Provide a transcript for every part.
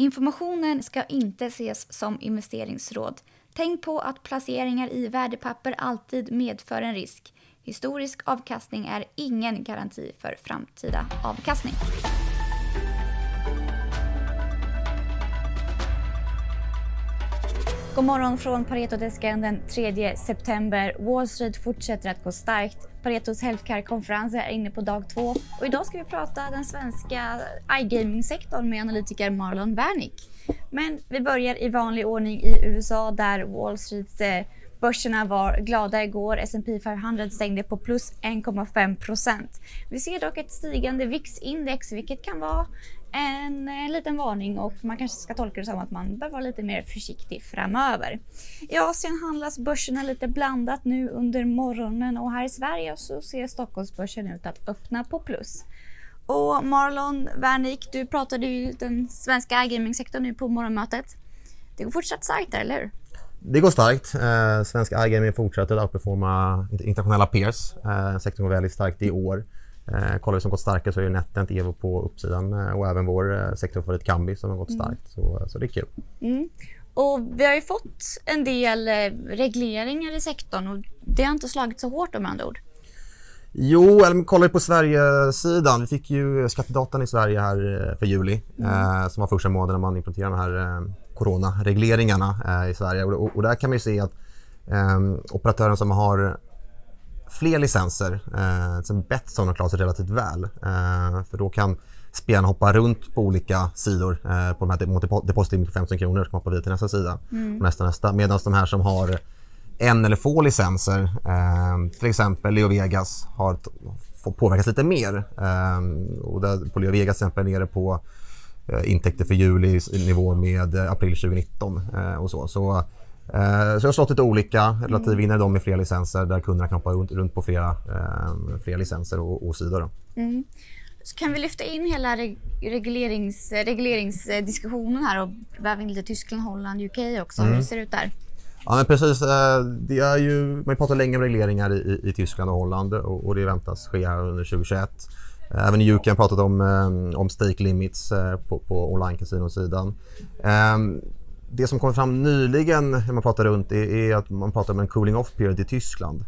Informationen ska inte ses som investeringsråd. Tänk på att placeringar i värdepapper alltid medför en risk. Historisk avkastning är ingen garanti för framtida avkastning. God morgon från Paretodesken den 3 september. Wall Street fortsätter att gå starkt. Paretos Healthcare-konferens är inne på dag två. Och idag ska vi prata den svenska iGaming-sektorn med analytiker Marlon Wernick. Men vi börjar i vanlig ordning i USA där Wall Street eh, Börserna var glada igår. S&P 500 stängde på plus 1,5 procent. Vi ser dock ett stigande VIX-index, vilket kan vara en, en liten varning och man kanske ska tolka det som att man bör vara lite mer försiktig framöver. I Asien handlas börserna lite blandat nu under morgonen och här i Sverige så ser Stockholmsbörsen ut att öppna på plus. Och Marlon Wernick, du pratade ju den svenska gamingsektorn nu på morgonmötet. Det går fortsatt starkt där, eller hur? Det går starkt. Eh, svensk iGaming fortsätter att outperforma internationella peers. Eh, sektorn går väldigt starkt i år. Eh, kollar vi som gått starkare så är NetEnt, Evo på uppsidan eh, och även vår eh, sektorfavorit Kambi som har gått mm. starkt. Så, så det är kul. Mm. Och vi har ju fått en del eh, regleringar i sektorn och det har inte slagit så hårt om andra ord. Jo, eller kollar vi på Sverigesidan. Vi fick ju skattedatan i Sverige här eh, för juli mm. eh, som var första månaden man implementerade de här eh, coronaregleringarna eh, i Sverige. Och, där kan man ju se att eh, operatören som har fler licenser, eh, som Betsson har klarat sig relativt väl. Eh, för då kan spelarna hoppa runt på olika sidor eh, på de här depositlimit på 15 kronor ska hoppa vidare till nästa sida. Mm. nästa, nästa. Medan de här som har en eller få licenser, eh, till exempel Leo Vegas, har fått påverkas lite mer. Eh, och där på Leo Vegas till exempel nere på intäkter för juli i nivå med april 2019 eh, och så. så Eh, så jag har slått lite olika. Relativ vinner de med fler licenser där kunderna kan hoppa runt, på flera, eh, flera licenser och, och sidor. Mm. Så kan vi lyfta in hela reglerings, regleringsdiskussionen här och väva in lite Tyskland, Holland, UK också. Mm. Hur ser det ut där? Ja, men precis. Eh, det är ju, man pratar länge om regleringar i, i Tyskland och Holland och, och det väntas ske under 2021. Även i UK har pratat om, eh, om stake limits eh, på, på online-casinosidan. Ehm, det som kom fram nyligen när man pratar runt är, att man pratar om en cooling off period i Tyskland.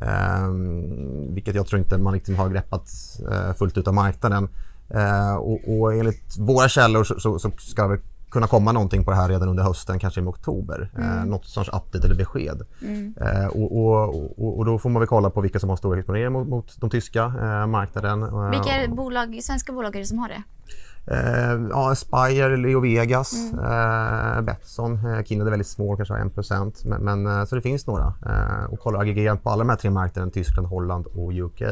Ehm, vilket jag tror inte man riktigt har greppat eh, fullt ut av marknaden. Ehm, och, och, enligt våra källor så, så, så, ska det kunna komma någonting på det här redan under hösten, kanske i oktober. Mm. Uh, något sorts update eller besked. Mm. Uh, och, och, och, då får man väl kolla på vilka som har stor exponering mot, mot de tyska uh, marknaden. Vilka bolag, svenska bolag är det som har det? Eh, ja, Spire, Leo Vegas, mm. eh, Betsson. Eh, Kindred är väldigt små, kanske har 1 men, men, eh, Så det finns några. Eh, och kollar aggregerat på alla de här tre marknaderna, Tyskland, Holland och UK,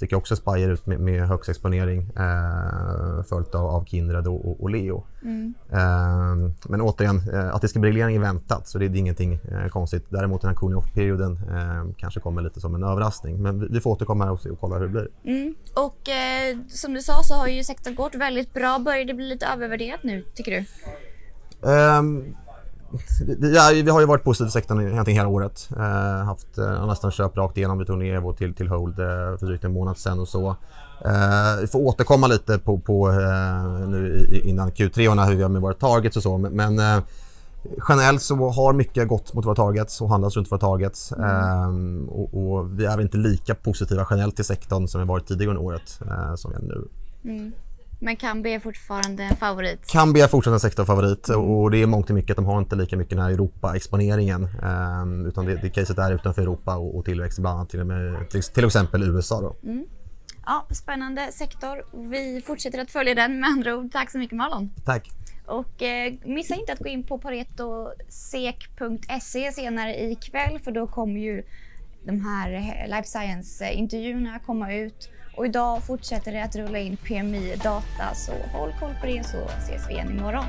sticker också Spire ut med, med högst exponering eh, följt av, av Kindred och, och, och Leo. Mm. Eh, men återigen, eh, att det ska bli reglering är väntat så det är ingenting eh, konstigt. Däremot den här cooling off-perioden eh, kanske kommer lite som en överraskning. Men vi, vi får återkomma här och, se och kolla hur det blir. Mm. Och eh, som du sa så har ju sektorn gått väldigt bra. Börjar det bli lite övervärderat nu tycker du? Um, vi, vi har ju varit positiva i sektorn egentligen hela året. Eh, haft eh, nästan köp rakt igenom. Vi tog ner Evo till, till Hold eh, för drygt en månad sedan och så. Eh, vi får återkomma lite på, på eh, nu innan Q3 och hur vi gör med våra targets och så. Men, men eh, generellt så har mycket gått mot våra targets och handlas runt våra targets. Mm. Eh, och, och, vi är inte lika positiva generellt till sektorn som vi varit tidigare under året eh, som vi är nu. Mm. Men Kambi är fortfarande en favorit? Kambi är fortfarande en sektorfavorit och det är mångt och mycket att de har inte lika mycket den här Europa-exponeringen. Um, utan det, det caset är utanför Europa och, och tillväxt bland annat till, med, till, till exempel USA. Då. Mm. Ja, spännande sektor. Vi fortsätter att följa den med andra ord. Tack så mycket Marlon. Tack. Och eh, missa inte att gå in på paretosek.se senare ikväll för då kommer ju de här eh, life science-intervjuerna komma ut och idag fortsätter det att rulla in PMI-data så håll koll på det så ses vi igen imorgon.